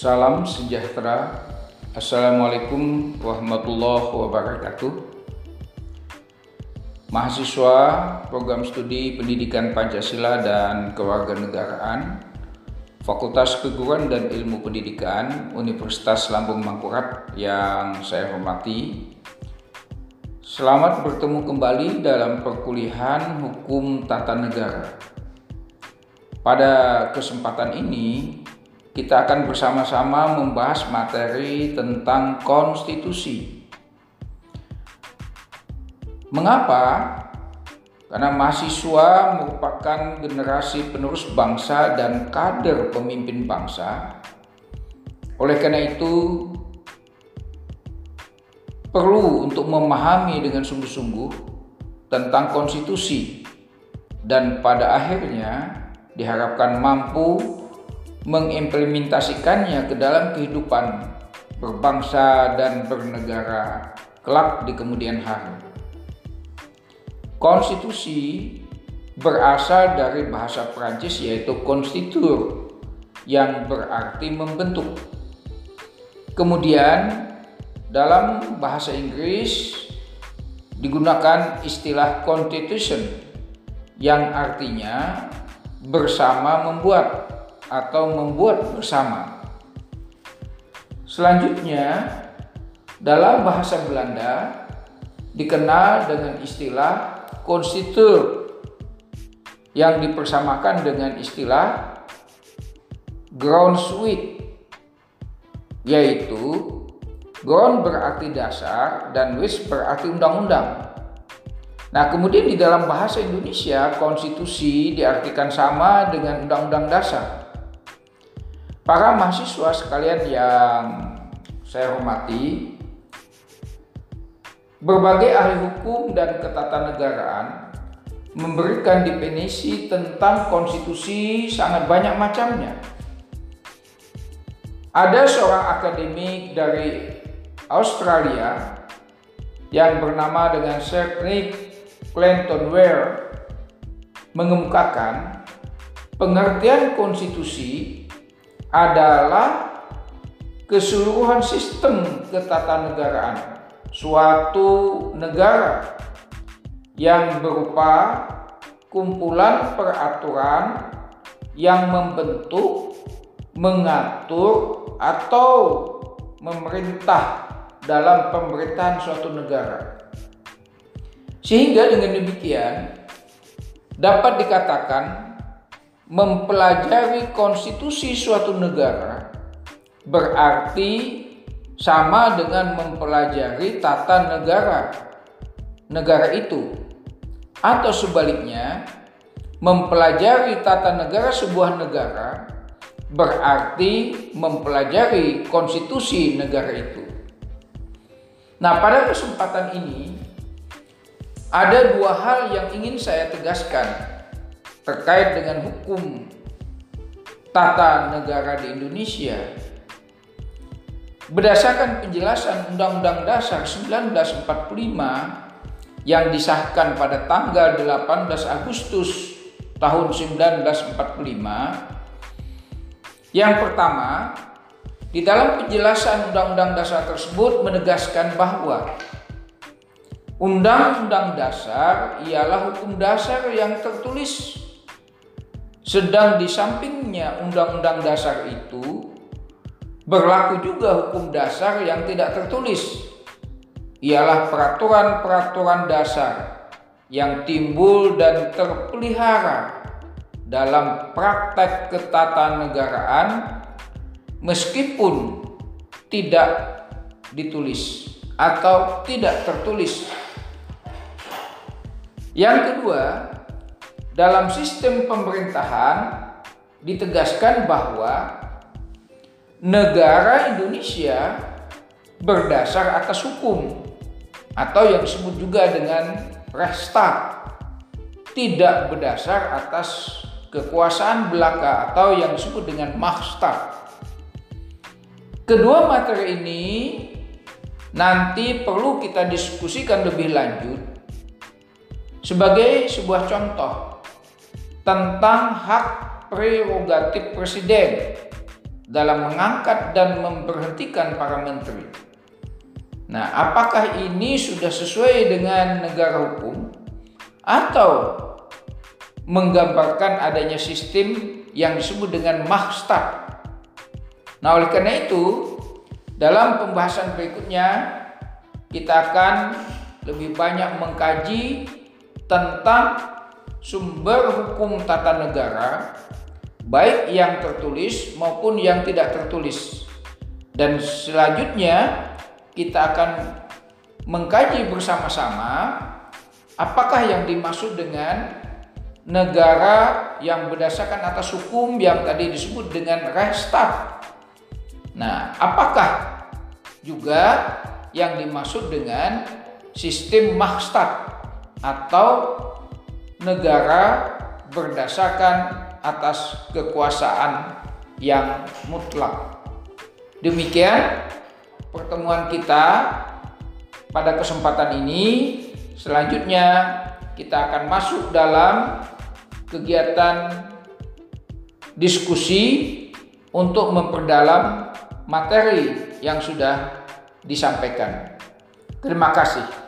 Salam sejahtera. Assalamualaikum warahmatullahi wabarakatuh. Mahasiswa Program Studi Pendidikan Pancasila dan Kewarganegaraan Fakultas Keguruan dan Ilmu Pendidikan Universitas Lambung Mangkurat yang saya hormati. Selamat bertemu kembali dalam perkuliahan Hukum Tata Negara. Pada kesempatan ini, kita akan bersama-sama membahas materi tentang konstitusi. Mengapa? Karena mahasiswa merupakan generasi penerus bangsa dan kader pemimpin bangsa. Oleh karena itu, perlu untuk memahami dengan sungguh-sungguh tentang konstitusi dan pada akhirnya diharapkan mampu mengimplementasikannya ke dalam kehidupan berbangsa dan bernegara kelak di kemudian hari. Konstitusi berasal dari bahasa Prancis yaitu constituer yang berarti membentuk. Kemudian dalam bahasa Inggris digunakan istilah constitution yang artinya bersama membuat atau membuat bersama. Selanjutnya, dalam bahasa Belanda dikenal dengan istilah konstituer yang dipersamakan dengan istilah groundsweg yaitu ground berarti dasar dan wis berarti undang-undang. Nah, kemudian di dalam bahasa Indonesia, konstitusi diartikan sama dengan undang-undang dasar. Para mahasiswa sekalian yang saya hormati, berbagai ahli hukum dan ketatanegaraan memberikan definisi tentang konstitusi sangat banyak macamnya. Ada seorang akademik dari Australia yang bernama dengan Sir Nick Clinton Ware mengemukakan pengertian konstitusi adalah keseluruhan sistem ketatanegaraan suatu negara yang berupa kumpulan peraturan yang membentuk, mengatur, atau memerintah dalam pemerintahan suatu negara. Sehingga dengan demikian dapat dikatakan mempelajari konstitusi suatu negara berarti sama dengan mempelajari tata negara negara itu atau sebaliknya mempelajari tata negara sebuah negara berarti mempelajari konstitusi negara itu. Nah, pada kesempatan ini ada dua hal yang ingin saya tegaskan terkait dengan hukum tata negara di Indonesia berdasarkan penjelasan Undang-Undang Dasar 1945 yang disahkan pada tanggal 18 Agustus tahun 1945 yang pertama di dalam penjelasan Undang-Undang Dasar tersebut menegaskan bahwa Undang-Undang Dasar ialah hukum dasar yang tertulis sedang di sampingnya undang-undang dasar itu berlaku juga hukum dasar yang tidak tertulis. Ialah peraturan-peraturan dasar yang timbul dan terpelihara dalam praktek ketatanegaraan meskipun tidak ditulis atau tidak tertulis. Yang kedua, dalam sistem pemerintahan ditegaskan bahwa negara Indonesia berdasar atas hukum atau yang disebut juga dengan Restat tidak berdasar atas kekuasaan belaka atau yang disebut dengan Mahstat. Kedua materi ini nanti perlu kita diskusikan lebih lanjut sebagai sebuah contoh tentang hak prerogatif presiden dalam mengangkat dan memberhentikan para menteri. Nah, apakah ini sudah sesuai dengan negara hukum atau menggambarkan adanya sistem yang disebut dengan mahstat? Nah, oleh karena itu, dalam pembahasan berikutnya kita akan lebih banyak mengkaji tentang sumber hukum tata negara baik yang tertulis maupun yang tidak tertulis. Dan selanjutnya kita akan mengkaji bersama-sama apakah yang dimaksud dengan negara yang berdasarkan atas hukum yang tadi disebut dengan Rechtsstaat. Nah, apakah juga yang dimaksud dengan sistem Mahstat atau negara berdasarkan atas kekuasaan yang mutlak. Demikian pertemuan kita pada kesempatan ini. Selanjutnya kita akan masuk dalam kegiatan diskusi untuk memperdalam materi yang sudah disampaikan. Terima kasih.